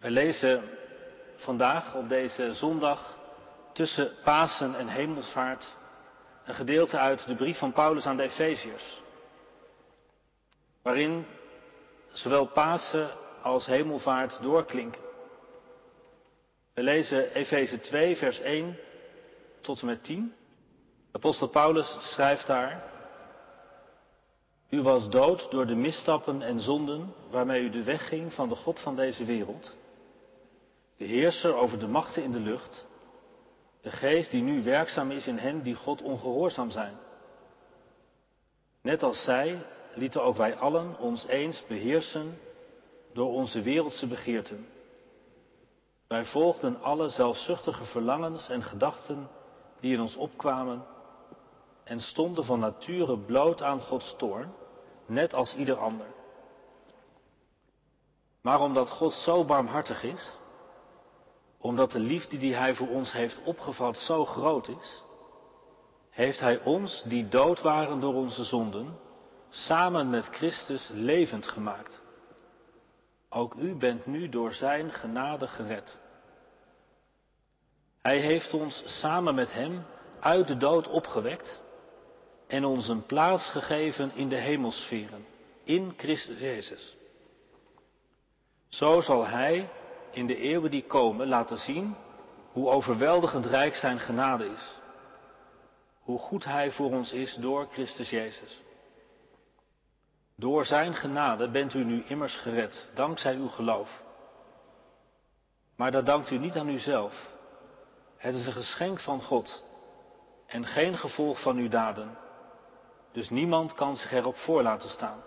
We lezen vandaag op deze zondag tussen Pasen en Hemelsvaart een gedeelte uit de brief van Paulus aan de Efeziërs, waarin zowel Pasen als Hemelvaart doorklinken. We lezen Efeze 2, vers 1 tot en met 10. Apostel Paulus schrijft daar, U was dood door de misstappen en zonden waarmee u de weg ging van de God van deze wereld, de heerser over de machten in de lucht, de geest die nu werkzaam is in hen die God ongehoorzaam zijn. Net als zij lieten ook wij allen ons eens beheersen door onze wereldse begeerten. Wij volgden alle zelfzuchtige verlangens en gedachten die in ons opkwamen en stonden van nature bloot aan Gods toorn, net als ieder ander. Maar omdat God zo barmhartig is, omdat de liefde die Hij voor ons heeft opgevat zo groot is, heeft Hij ons, die dood waren door onze zonden, samen met Christus levend gemaakt. Ook u bent nu door Zijn genade gered. Hij heeft ons samen met Hem uit de dood opgewekt en ons een plaats gegeven in de hemelsferen, in Christus Jezus. Zo zal Hij in de eeuwen die komen laten zien hoe overweldigend rijk Zijn genade is, hoe goed Hij voor ons is door Christus Jezus. Door Zijn genade bent u nu immers gered, dankzij uw geloof. Maar dat dankt u niet aan uzelf. Het is een geschenk van God en geen gevolg van uw daden. Dus niemand kan zich erop voor laten staan.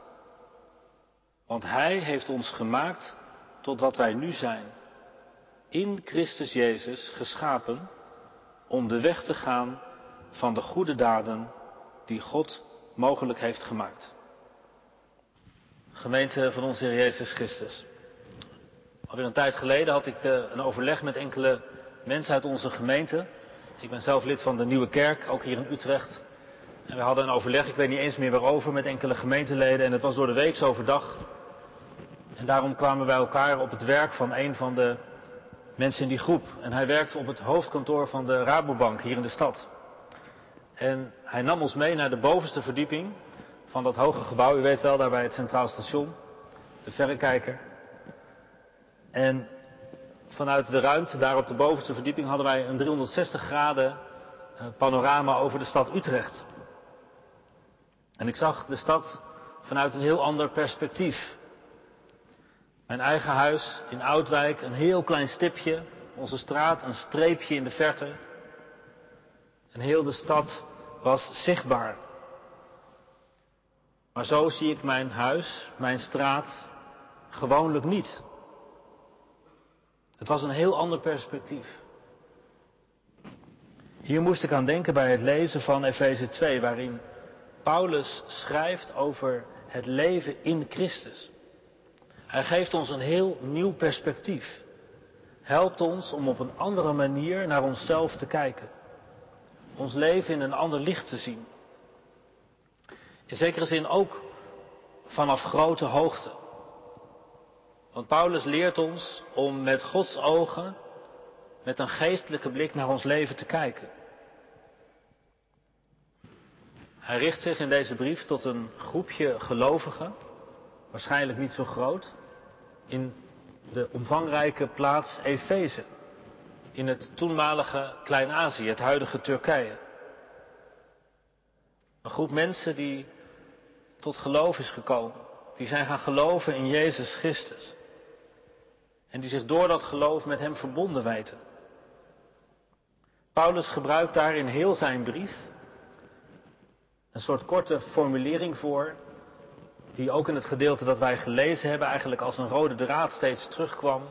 Want Hij heeft ons gemaakt tot wat wij nu zijn. In Christus Jezus geschapen om de weg te gaan van de goede daden die God mogelijk heeft gemaakt. Gemeente van onze Heer Jezus Christus. Alweer een tijd geleden had ik een overleg met enkele mensen uit onze gemeente. Ik ben zelf lid van de Nieuwe Kerk, ook hier in Utrecht. En we hadden een overleg, ik weet niet eens meer waarover, met enkele gemeenteleden. En het was door de week overdag. En daarom kwamen we bij elkaar op het werk van een van de mensen in die groep. En hij werkte op het hoofdkantoor van de Rabobank hier in de stad. En hij nam ons mee naar de bovenste verdieping van dat hoge gebouw. U weet wel, daar bij het Centraal Station. De verrekijker. En vanuit de ruimte daar op de bovenste verdieping hadden wij een 360 graden panorama over de stad Utrecht. En ik zag de stad vanuit een heel ander perspectief. Mijn eigen huis in Oudwijk, een heel klein stipje. Onze straat, een streepje in de verte. En heel de stad was zichtbaar. Maar zo zie ik mijn huis, mijn straat, gewoonlijk niet. Het was een heel ander perspectief. Hier moest ik aan denken bij het lezen van Efeze 2, waarin Paulus schrijft over het leven in Christus. Hij geeft ons een heel nieuw perspectief. Helpt ons om op een andere manier naar onszelf te kijken. Ons leven in een ander licht te zien. In zekere zin ook vanaf grote hoogte. Want Paulus leert ons om met Gods ogen, met een geestelijke blik naar ons leven te kijken. Hij richt zich in deze brief tot een groepje gelovigen, waarschijnlijk niet zo groot, in de omvangrijke plaats Efeze, in het toenmalige Klein-Azië, het huidige Turkije. Een groep mensen die tot geloof is gekomen, die zijn gaan geloven in Jezus Christus. En die zich door dat geloof met Hem verbonden weten. Paulus gebruikt daar in heel zijn brief een soort korte formulering voor, die ook in het gedeelte dat wij gelezen hebben eigenlijk als een rode draad steeds terugkwam.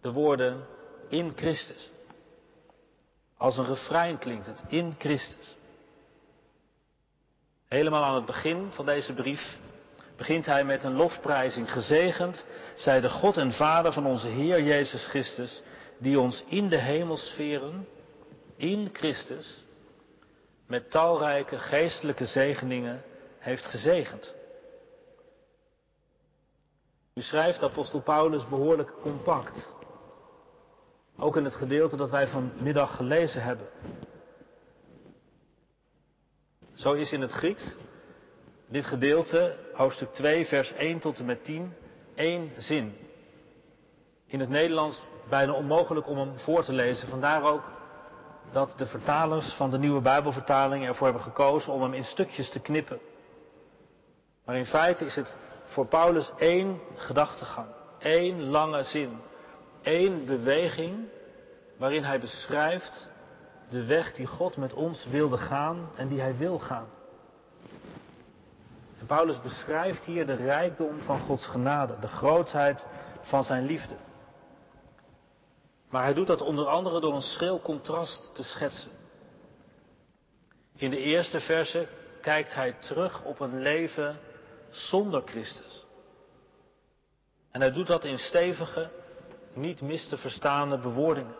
De woorden in Christus. Als een refrein klinkt het, in Christus. Helemaal aan het begin van deze brief begint hij met een lofprijzing. Gezegend zij de God en Vader van onze Heer Jezus Christus, die ons in de hemelsferen, in Christus, met talrijke geestelijke zegeningen heeft gezegend. U schrijft apostel Paulus behoorlijk compact. Ook in het gedeelte dat wij vanmiddag gelezen hebben. Zo is in het Grieks dit gedeelte, hoofdstuk 2, vers 1 tot en met 10, één zin. In het Nederlands bijna onmogelijk om hem voor te lezen. Vandaar ook dat de vertalers van de nieuwe Bijbelvertaling ervoor hebben gekozen om hem in stukjes te knippen. Maar in feite is het voor Paulus één gedachtegang, één lange zin, één beweging waarin hij beschrijft de weg die God met ons wilde gaan en die hij wil gaan. En Paulus beschrijft hier de rijkdom van Gods genade, de grootheid van zijn liefde. Maar hij doet dat onder andere door een schril contrast te schetsen. In de eerste verse kijkt hij terug op een leven zonder Christus. En hij doet dat in stevige, niet mis te verstaande bewoordingen.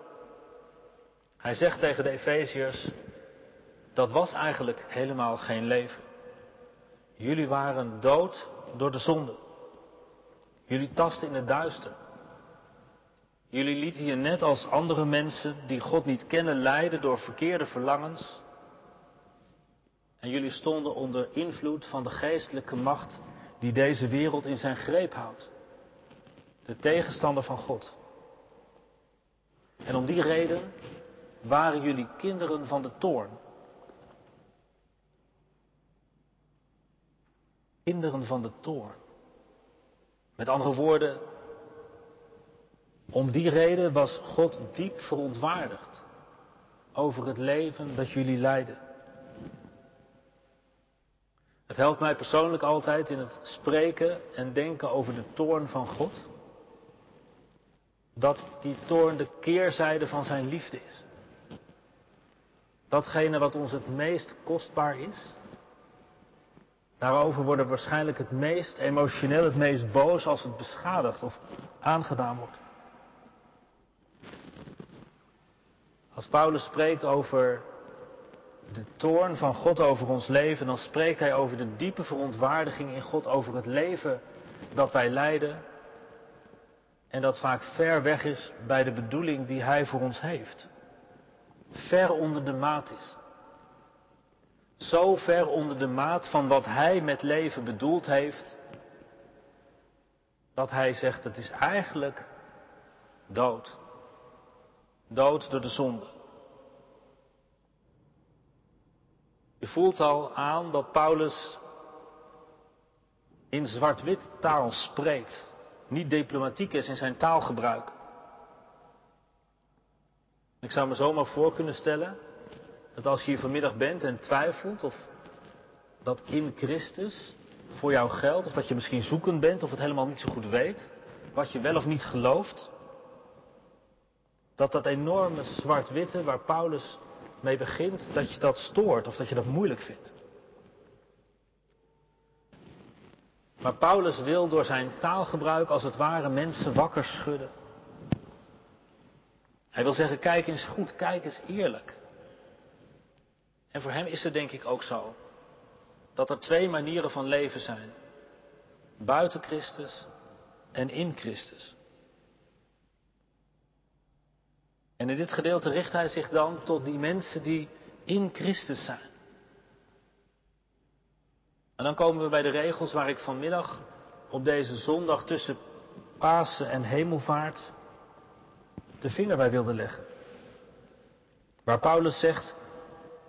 Hij zegt tegen de Efeziërs, dat was eigenlijk helemaal geen leven. Jullie waren dood door de zonde. Jullie tasten in het duister. Jullie lieten je net als andere mensen die God niet kennen leiden door verkeerde verlangens. En jullie stonden onder invloed van de geestelijke macht die deze wereld in zijn greep houdt. De tegenstander van God. En om die reden waren jullie kinderen van de toorn. Kinderen van de toorn. Met andere woorden, om die reden was God diep verontwaardigd over het leven dat jullie leiden. Het helpt mij persoonlijk altijd in het spreken en denken over de toorn van God. Dat die toorn de keerzijde van zijn liefde is. Datgene wat ons het meest kostbaar is. Daarover worden we waarschijnlijk het meest emotioneel, het meest boos als het beschadigd of aangedaan wordt. Als Paulus spreekt over de toorn van God over ons leven, dan spreekt hij over de diepe verontwaardiging in God over het leven dat wij leiden en dat vaak ver weg is bij de bedoeling die hij voor ons heeft. Ver onder de maat is. Zo ver onder de maat van wat hij met leven bedoeld heeft, dat hij zegt het is eigenlijk dood. Dood door de zonde. Je voelt al aan dat Paulus in zwart-wit taal spreekt. Niet diplomatiek is in zijn taalgebruik. Ik zou me zomaar voor kunnen stellen dat als je hier vanmiddag bent en twijfelt of dat in Christus voor jou geldt, of dat je misschien zoekend bent of het helemaal niet zo goed weet, wat je wel of niet gelooft, dat dat enorme zwart-witte waar Paulus mee begint, dat je dat stoort of dat je dat moeilijk vindt. Maar Paulus wil door zijn taalgebruik als het ware mensen wakker schudden. Hij wil zeggen, kijk eens goed, kijk eens eerlijk. En voor hem is het denk ik ook zo dat er twee manieren van leven zijn. Buiten Christus en in Christus. En in dit gedeelte richt hij zich dan tot die mensen die in Christus zijn. En dan komen we bij de regels waar ik vanmiddag op deze zondag tussen Pasen en Hemelvaart de vinger bij wilde leggen. Waar Paulus zegt,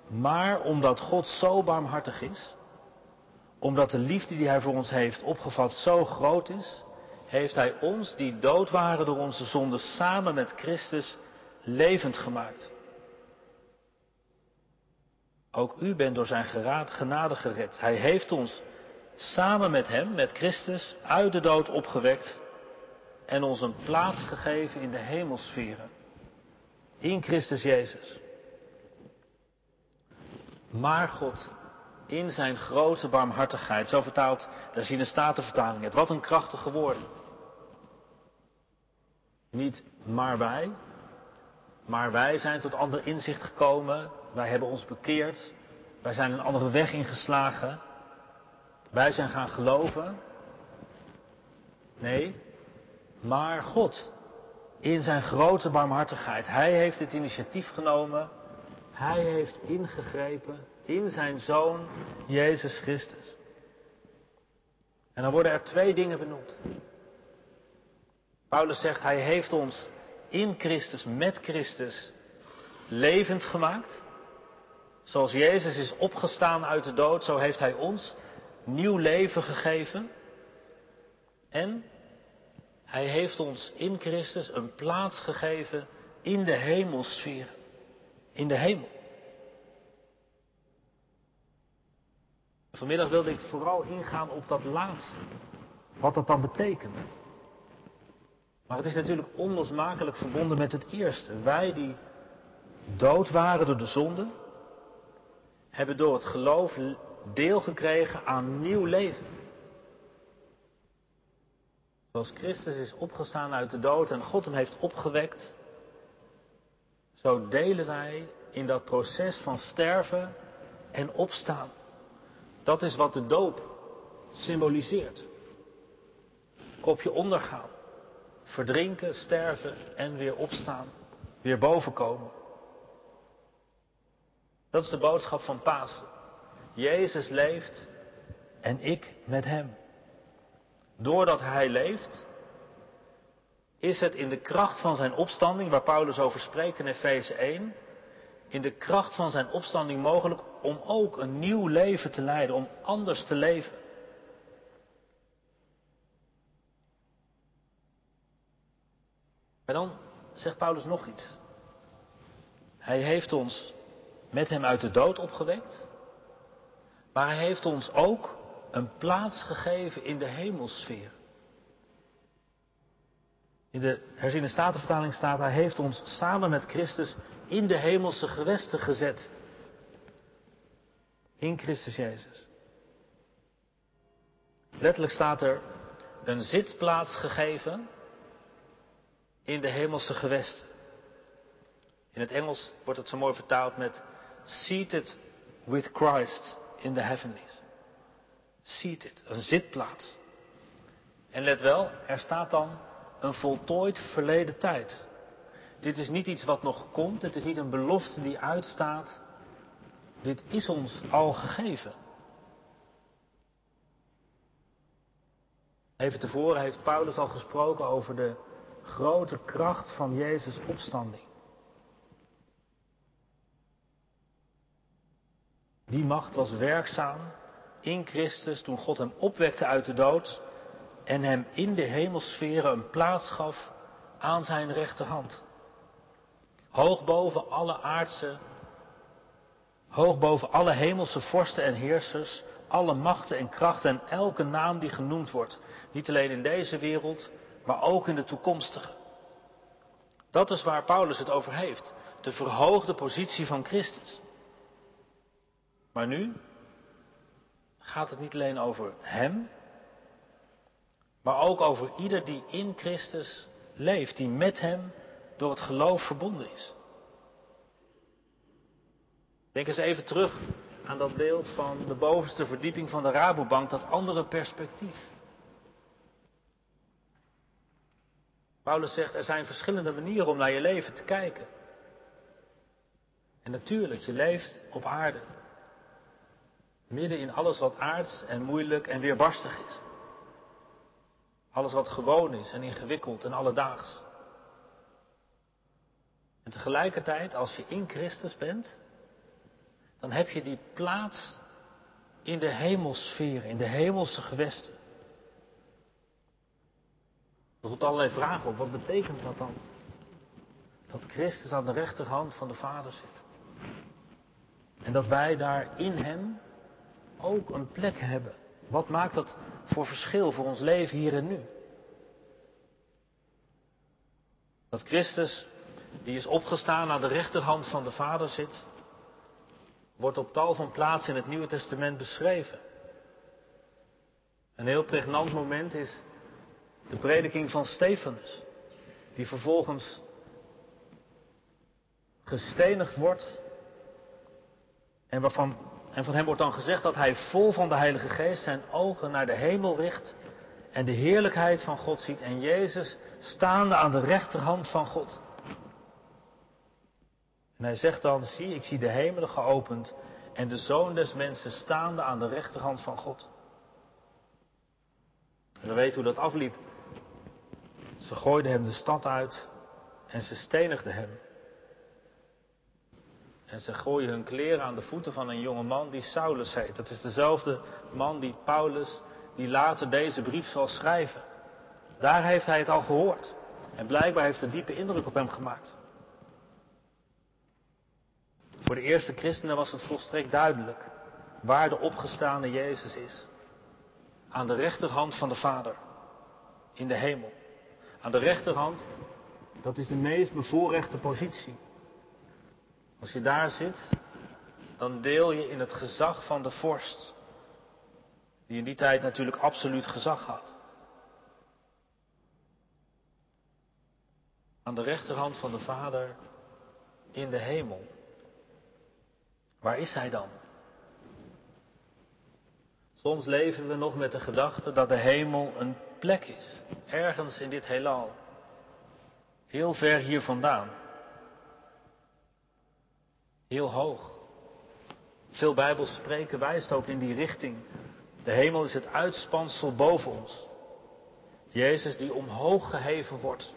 maar omdat God zo barmhartig is, omdat de liefde die Hij voor ons heeft opgevat zo groot is, heeft Hij ons die dood waren door onze zonden samen met Christus levend gemaakt. Ook u bent door zijn genade gered. Hij heeft ons samen met hem, met Christus, uit de dood opgewekt en ons een plaats gegeven in de hemelsferen. In Christus Jezus. Maar God, in zijn grote barmhartigheid, zo vertaalt de Statenvertaling het. Wat een krachtige woorden. Niet maar wij, maar wij zijn tot ander inzicht gekomen. Wij hebben ons bekeerd. Wij zijn een andere weg ingeslagen. Wij zijn gaan geloven. Nee, maar God. In zijn grote barmhartigheid. Hij heeft het initiatief genomen. Hij heeft ingegrepen in zijn zoon Jezus Christus. En dan worden er twee dingen benoemd. Paulus zegt, hij heeft ons in Christus, met Christus, levend gemaakt. Zoals Jezus is opgestaan uit de dood, zo heeft hij ons nieuw leven gegeven. En hij heeft ons in Christus een plaats gegeven in de hemelsfeer. In de hemel. Vanmiddag wilde ik vooral ingaan op dat laatste. Wat dat dan betekent. Maar het is natuurlijk onlosmakelijk verbonden met het eerste. Wij die dood waren door de zonde, hebben door het geloof deel gekregen aan nieuw leven. Zoals Christus is opgestaan uit de dood en God hem heeft opgewekt, zo delen wij in dat proces van sterven en opstaan. Dat is wat de doop symboliseert. Kopje ondergaan, verdrinken, sterven en weer opstaan, weer bovenkomen. Dat is de boodschap van Pasen. Jezus leeft en ik met Hem. Doordat Hij leeft, is het in de kracht van Zijn opstanding, waar Paulus over spreekt in Efeze 1, in de kracht van Zijn opstanding mogelijk om ook een nieuw leven te leiden, om anders te leven. Maar dan zegt Paulus nog iets. Hij heeft ons met hem uit de dood opgewekt. Maar hij heeft ons ook een plaats gegeven in de hemelsfeer. In de herziene statenvertaling staat, hij heeft ons samen met Christus in de hemelse gewesten gezet. In Christus Jezus. Letterlijk staat er een zitplaats gegeven in de hemelse gewesten. In het Engels wordt het zo mooi vertaald met seated with Christ in the heavenlies. Seated, een zitplaats. En let wel, er staat dan een voltooid verleden tijd. Dit is niet iets wat nog komt, het is niet een belofte die uitstaat. Dit is ons al gegeven. Even tevoren heeft Paulus al gesproken over de grote kracht van Jezus' opstanding. Die macht was werkzaam in Christus toen God hem opwekte uit de dood en hem in de hemelsferen een plaats gaf aan zijn rechterhand. Hoog boven alle aardse, hoog boven alle hemelse vorsten en heersers, alle machten en krachten en elke naam die genoemd wordt. Niet alleen in deze wereld, maar ook in de toekomstige. Dat is waar Paulus het over heeft. De verhoogde positie van Christus. Maar nu gaat het niet alleen over Hem, maar ook over ieder die in Christus leeft, die met Hem door het geloof verbonden is. Denk eens even terug aan dat beeld van de bovenste verdieping van de Rabobank, dat andere perspectief. Paulus zegt, er zijn verschillende manieren om naar je leven te kijken. En natuurlijk, je leeft op aarde. Midden in alles wat aards en moeilijk en weerbarstig is. Alles wat gewoon is en ingewikkeld en alledaags. En tegelijkertijd, als je in Christus bent, dan heb je die plaats in de hemelsfeer, in de hemelse gewesten. Er roept allerlei vragen op. Wat betekent dat dan? Dat Christus aan de rechterhand van de Vader zit. En dat wij daar in Hem ook een plek hebben. Wat maakt dat voor verschil voor ons leven hier en nu? Dat Christus, die is opgestaan aan de rechterhand van de Vader zit, wordt op tal van plaatsen in het Nieuwe Testament beschreven. Een heel pregnant moment is de prediking van Stefanus, die vervolgens gestenigd wordt en waarvan en van hem wordt dan gezegd dat hij vol van de Heilige Geest zijn ogen naar de hemel richt en de heerlijkheid van God ziet en Jezus staande aan de rechterhand van God. En hij zegt dan, zie, ik zie de hemelen geopend en de zoon des mensen staande aan de rechterhand van God. En we weten hoe dat afliep. Ze gooiden hem de stad uit en ze stenigden hem. En ze gooien hun kleren aan de voeten van een jonge man die Saulus heet. Dat is dezelfde man die Paulus, die later deze brief zal schrijven. Daar heeft hij het al gehoord. En blijkbaar heeft het diepe indruk op hem gemaakt. Voor de eerste christenen was het volstrekt duidelijk waar de opgestane Jezus is. Aan de rechterhand van de Vader, in de hemel. Aan de rechterhand, dat is de meest bevoorrechte positie. Als je daar zit, dan deel je in het gezag van de vorst, die in die tijd natuurlijk absoluut gezag had. Aan de rechterhand van de Vader in de hemel. Waar is hij dan? Soms leven we nog met de gedachte dat de hemel een plek is, ergens in dit heelal, heel ver hier vandaan, heel hoog. Veel Bijbels spreken wijst ook in die richting. De hemel is het uitspansel boven ons. Jezus die omhoog geheven wordt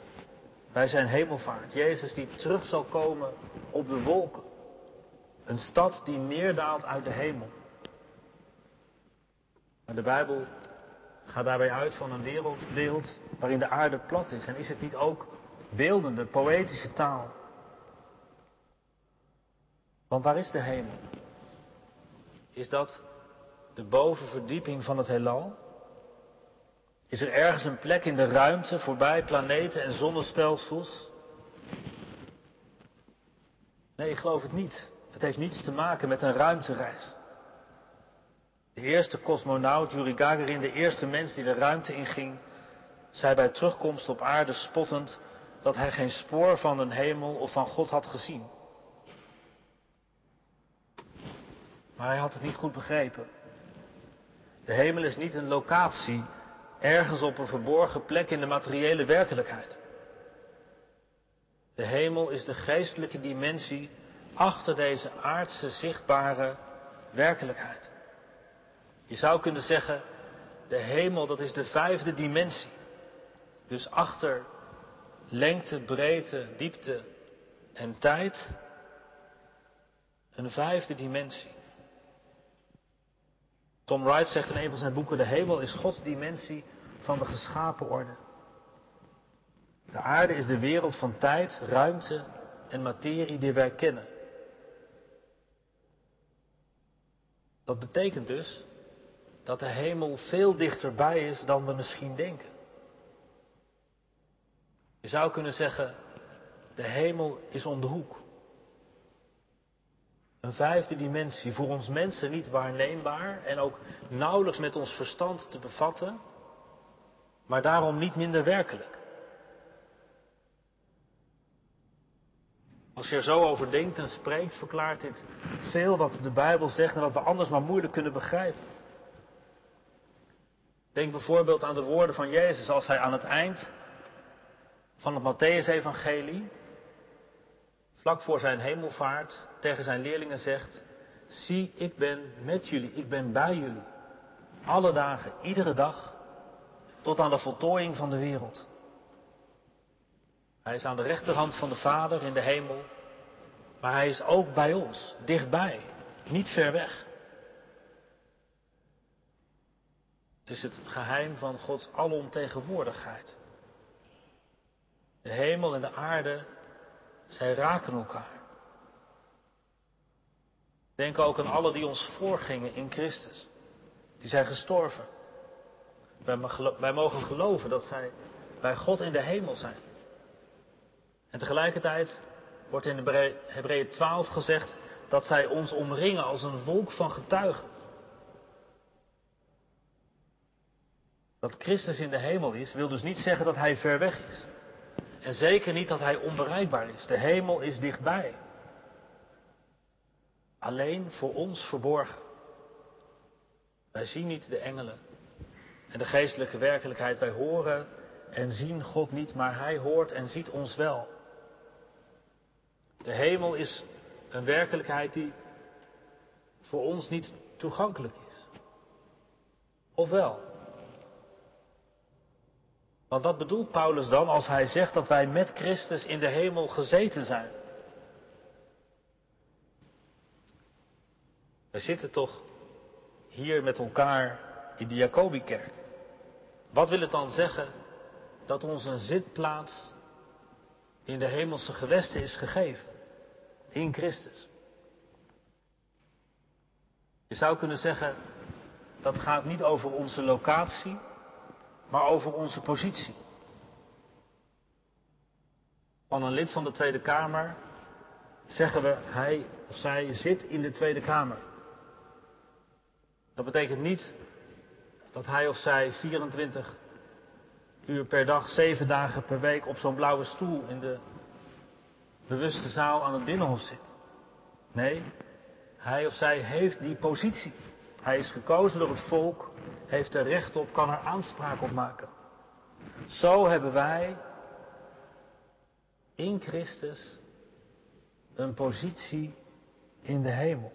bij zijn hemelvaart. Jezus die terug zal komen op de wolken. Een stad die neerdaalt uit de hemel. Maar de Bijbel gaat daarbij uit van een wereldbeeld waarin de aarde plat is. En is het niet ook beeldende, poëtische taal? Want waar is de hemel? Is dat de bovenverdieping van het heelal? Is er ergens een plek in de ruimte voorbij planeten en zonnestelsels? Nee, ik geloof het niet. Het heeft niets te maken met een ruimtereis. De eerste cosmonaut, Yuri Gagarin, de eerste mens die de ruimte inging, zei bij terugkomst op aarde spottend dat hij geen spoor van een hemel of van God had gezien. Maar hij had het niet goed begrepen. De hemel is niet een locatie ergens op een verborgen plek in de materiële werkelijkheid. De hemel is de geestelijke dimensie achter deze aardse zichtbare werkelijkheid. Je zou kunnen zeggen, de hemel dat is de vijfde dimensie. Dus achter lengte, breedte, diepte en tijd een vijfde dimensie. Tom Wright zegt in een van zijn boeken, de hemel is Gods dimensie van de geschapen orde. De aarde is de wereld van tijd, ruimte en materie die wij kennen. Dat betekent dus dat de hemel veel dichterbij is dan we misschien denken. Je zou kunnen zeggen, de hemel is om de hoek. Een vijfde dimensie, voor ons mensen niet waarneembaar en ook nauwelijks met ons verstand te bevatten, maar daarom niet minder werkelijk. Als je er zo over denkt en spreekt, verklaart dit veel wat de Bijbel zegt en wat we anders maar moeilijk kunnen begrijpen. Denk bijvoorbeeld aan de woorden van Jezus als hij aan het eind van het Matthäus-evangelie, vlak voor zijn hemelvaart, tegen zijn leerlingen zegt, zie, ik ben met jullie, ik ben bij jullie. Alle dagen, iedere dag, tot aan de voltooiing van de wereld. Hij is aan de rechterhand van de Vader in de hemel, maar hij is ook bij ons, dichtbij, niet ver weg. Het is het geheim van Gods alomtegenwoordigheid. De hemel en de aarde, zij raken elkaar. Denk ook aan alle die ons voorgingen in Christus. Die zijn gestorven. Wij mogen geloven dat zij bij God in de hemel zijn. En tegelijkertijd wordt in Hebreeën 12 gezegd dat zij ons omringen als een wolk van getuigen. Dat Christus in de hemel is, wil dus niet zeggen dat hij ver weg is. En zeker niet dat hij onbereikbaar is. De hemel is dichtbij. Alleen voor ons verborgen. Wij zien niet de engelen. en de geestelijke werkelijkheid. Wij horen en zien God niet, maar Hij hoort en ziet ons wel. De hemel is een werkelijkheid die voor ons niet toegankelijk is. Of wel? Want wat bedoelt Paulus dan als hij zegt dat wij met Christus in de hemel gezeten zijn? We zitten toch hier met elkaar in de Jacobikerk. Wat wil het dan zeggen dat ons een zitplaats in de hemelse gewesten is gegeven? In Christus. Je zou kunnen zeggen, dat gaat niet over onze locatie, maar over onze positie. Van een lid van de Tweede Kamer zeggen we, hij of zij zit in de Tweede Kamer. Dat betekent niet dat hij of zij 24 uur per dag, 7 dagen per week op zo'n blauwe stoel in de bewuste zaal aan het binnenhof zit. Nee, hij of zij heeft die positie. Hij is gekozen door het volk, heeft er recht op, kan er aanspraak op maken. Zo hebben wij in Christus een positie in de hemel.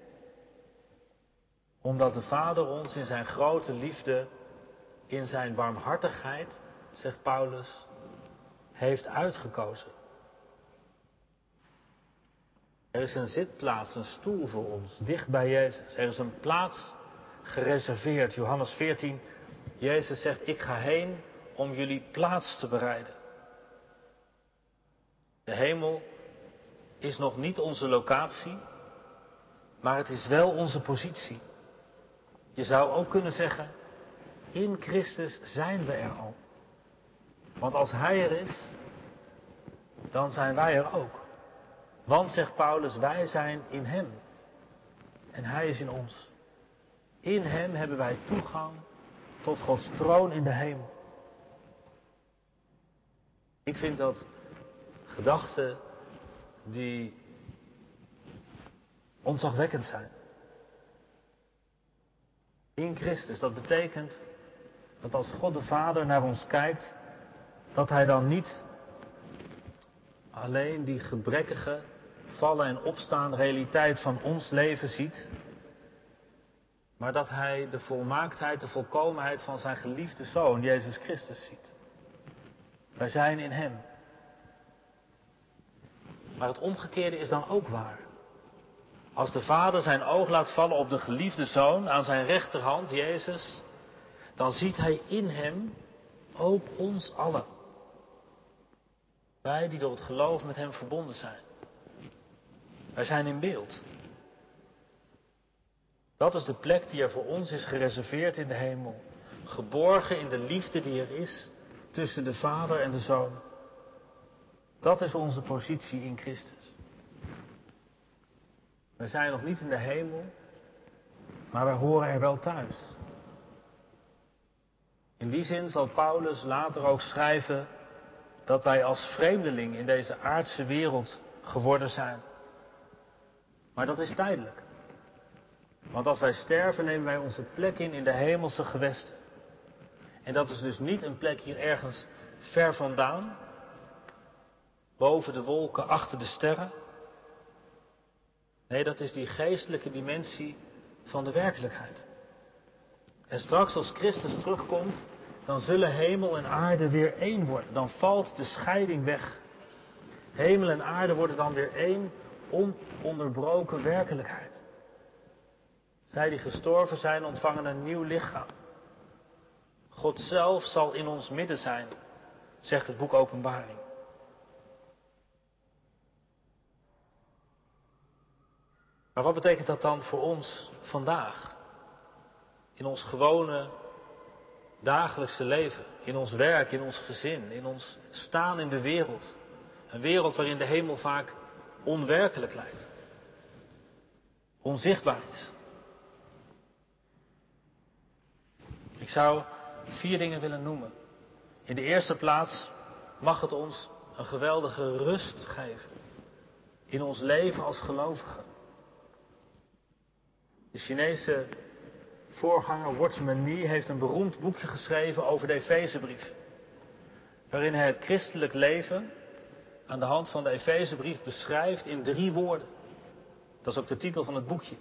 Omdat de Vader ons in zijn grote liefde, in zijn warmhartigheid, zegt Paulus, heeft uitgekozen. Er is een zitplaats, een stoel voor ons, dicht bij Jezus. Er is een plaats gereserveerd. Johannes 14, Jezus zegt, ik ga heen om jullie plaats te bereiden. De hemel is nog niet onze locatie, maar het is wel onze positie. Je zou ook kunnen zeggen, in Christus zijn we er al. Want als Hij er is, dan zijn wij er ook. Want, zegt Paulus, wij zijn in Hem. En Hij is in ons. In Hem hebben wij toegang tot Gods troon in de hemel. Ik vind dat gedachten die ontzagwekkend zijn. In Christus, dat betekent dat als God de Vader naar ons kijkt, dat Hij dan niet alleen die gebrekkige, vallen en opstaan realiteit van ons leven ziet, maar dat Hij de volmaaktheid, de volkomenheid van Zijn geliefde Zoon, Jezus Christus, ziet. Wij zijn in Hem. Maar het omgekeerde is dan ook waar. Als de Vader zijn oog laat vallen op de geliefde Zoon aan zijn rechterhand, Jezus, dan ziet Hij in Hem ook ons allen. Wij die door het geloof met Hem verbonden zijn. Wij zijn in beeld. Dat is de plek die er voor ons is gereserveerd in de hemel. Geborgen in de liefde die er is tussen de Vader en de Zoon. Dat is onze positie in Christus. We zijn nog niet in de hemel, maar wij horen er wel thuis. In die zin zal Paulus later ook schrijven dat wij als vreemdeling in deze aardse wereld geworden zijn. Maar dat is tijdelijk. Want als wij sterven, nemen wij onze plek in in de hemelse gewesten. En dat is dus niet een plek hier ergens ver vandaan, boven de wolken, achter de sterren. Nee, dat is die geestelijke dimensie van de werkelijkheid. En straks als Christus terugkomt, dan zullen hemel en aarde weer één worden. Dan valt de scheiding weg. Hemel en aarde worden dan weer één ononderbroken werkelijkheid. Zij die gestorven zijn, ontvangen een nieuw lichaam. God zelf zal in ons midden zijn, zegt het boek Openbaring. Maar wat betekent dat dan voor ons vandaag? In ons gewone dagelijkse leven, in ons werk, in ons gezin, in ons staan in de wereld. Een wereld waarin de hemel vaak onwerkelijk lijkt, onzichtbaar is. Ik zou vier dingen willen noemen. In de eerste plaats mag het ons een geweldige rust geven in ons leven als gelovigen. De Chinese voorganger Watchman Nee heeft een beroemd boekje geschreven over de Efezebrief. Waarin hij het christelijk leven aan de hand van de Efezebrief beschrijft in drie woorden. Dat is ook de titel van het boekje.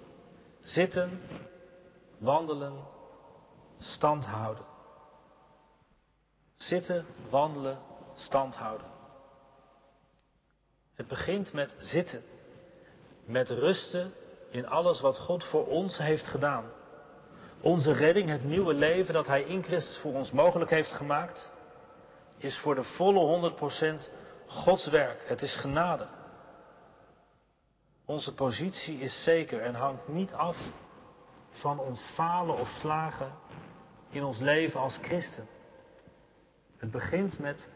Zitten, wandelen, stand houden. Zitten, wandelen, stand houden. Het begint met zitten. Met rusten in alles wat God voor ons heeft gedaan. Onze redding, het nieuwe leven dat Hij in Christus voor ons mogelijk heeft gemaakt, is voor de volle 100% Gods werk. Het is genade. Onze positie is zeker en hangt niet af van ons falen of slagen in ons leven als christen. Het begint met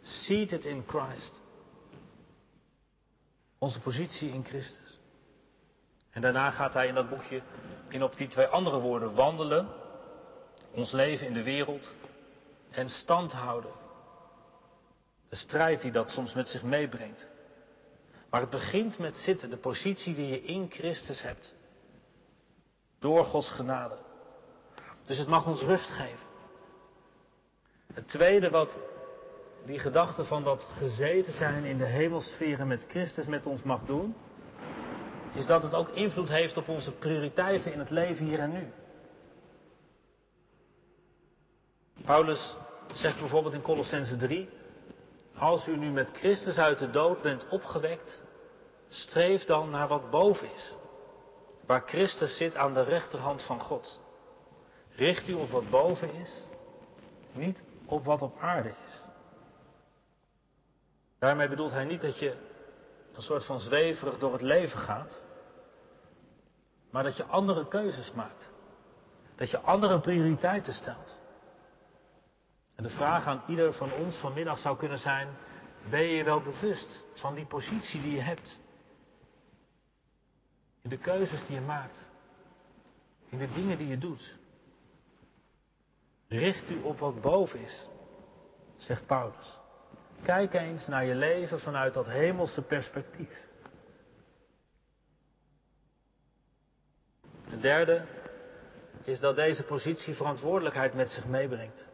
seated in Christ. Onze positie in Christus. En daarna gaat hij in dat boekje in op die twee andere woorden wandelen, ons leven in de wereld en stand houden. De strijd die dat soms met zich meebrengt. Maar het begint met zitten, de positie die je in Christus hebt. Door Gods genade. Dus het mag ons rust geven. Het tweede wat die gedachte van dat gezeten zijn in de hemelsferen met Christus met ons mag doen, is dat het ook invloed heeft op onze prioriteiten in het leven hier en nu. Paulus zegt bijvoorbeeld in Colossense 3, als u nu met Christus uit de dood bent opgewekt, streef dan naar wat boven is, waar Christus zit aan de rechterhand van God. Richt u op wat boven is, niet op wat op aarde is. Daarmee bedoelt hij niet dat je een soort van zweverig door het leven gaat, maar dat je andere keuzes maakt. Dat je andere prioriteiten stelt. En de vraag aan ieder van ons vanmiddag zou kunnen zijn, ben je je wel bewust van die positie die je hebt? In de keuzes die je maakt. In de dingen die je doet. Richt u op wat boven is, zegt Paulus. Kijk eens naar je leven vanuit dat hemelse perspectief. Het derde is dat deze positie verantwoordelijkheid met zich meebrengt.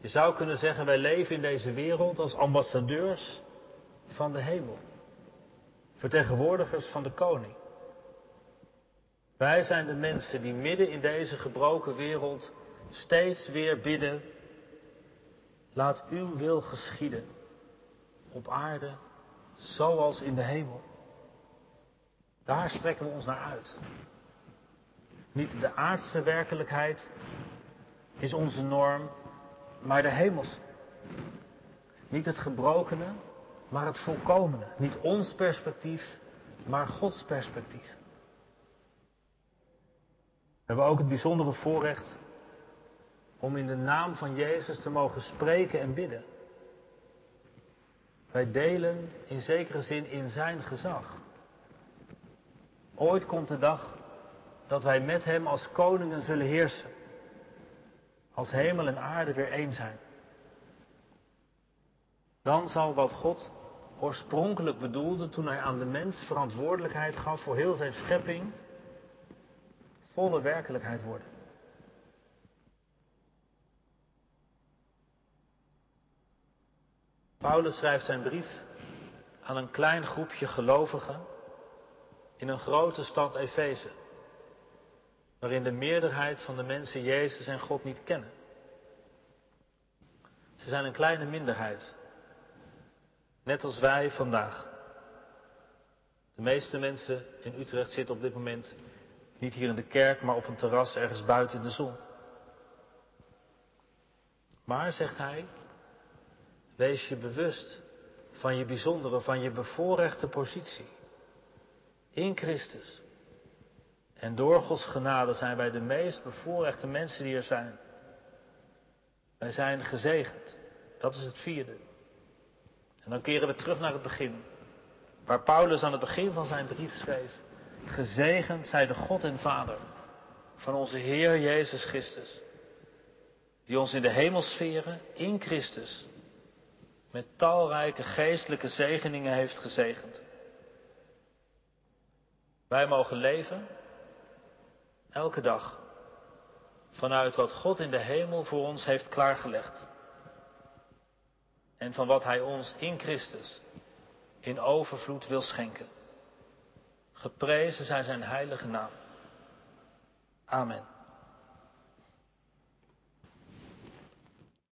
Je zou kunnen zeggen, wij leven in deze wereld als ambassadeurs van de hemel. Vertegenwoordigers van de koning. Wij zijn de mensen die midden in deze gebroken wereld steeds weer bidden Laat uw wil geschieden op aarde zoals in de hemel. Daar strekken we ons naar uit. Niet de aardse werkelijkheid is onze norm, maar de hemelse. Niet het gebrokene, maar het volkomene. Niet ons perspectief, maar Gods perspectief. We hebben ook het bijzondere voorrecht om in de naam van Jezus te mogen spreken en bidden. Wij delen in zekere zin in zijn gezag. Ooit komt de dag dat wij met hem als koningen zullen heersen. Als hemel en aarde weer één zijn. Dan zal wat God oorspronkelijk bedoelde toen hij aan de mens verantwoordelijkheid gaf voor heel zijn schepping, volle werkelijkheid worden. Paulus schrijft zijn brief aan een klein groepje gelovigen in een grote stad Efeze, waarin de meerderheid van de mensen Jezus en God niet kennen. Ze zijn een kleine minderheid, net als wij vandaag. De meeste mensen in Utrecht zitten op dit moment niet hier in de kerk, maar op een terras ergens buiten in de zon. Maar, zegt hij, Wees je bewust van je bijzondere, van je bevoorrechte positie. In Christus. En door Gods genade zijn wij de meest bevoorrechte mensen die er zijn. Wij zijn gezegend. Dat is het vierde. En dan keren we terug naar het begin. Waar Paulus aan het begin van zijn brief schreef. Gezegend zij de God en Vader van onze Heer Jezus Christus. Die ons in de hemelsferen in Christus met talrijke geestelijke zegeningen heeft gezegend. Wij mogen leven Elke dag. Vanuit wat God in de hemel voor ons heeft klaargelegd. En van wat Hij ons in Christus in overvloed wil schenken. Geprezen zij zijn heilige naam. Amen.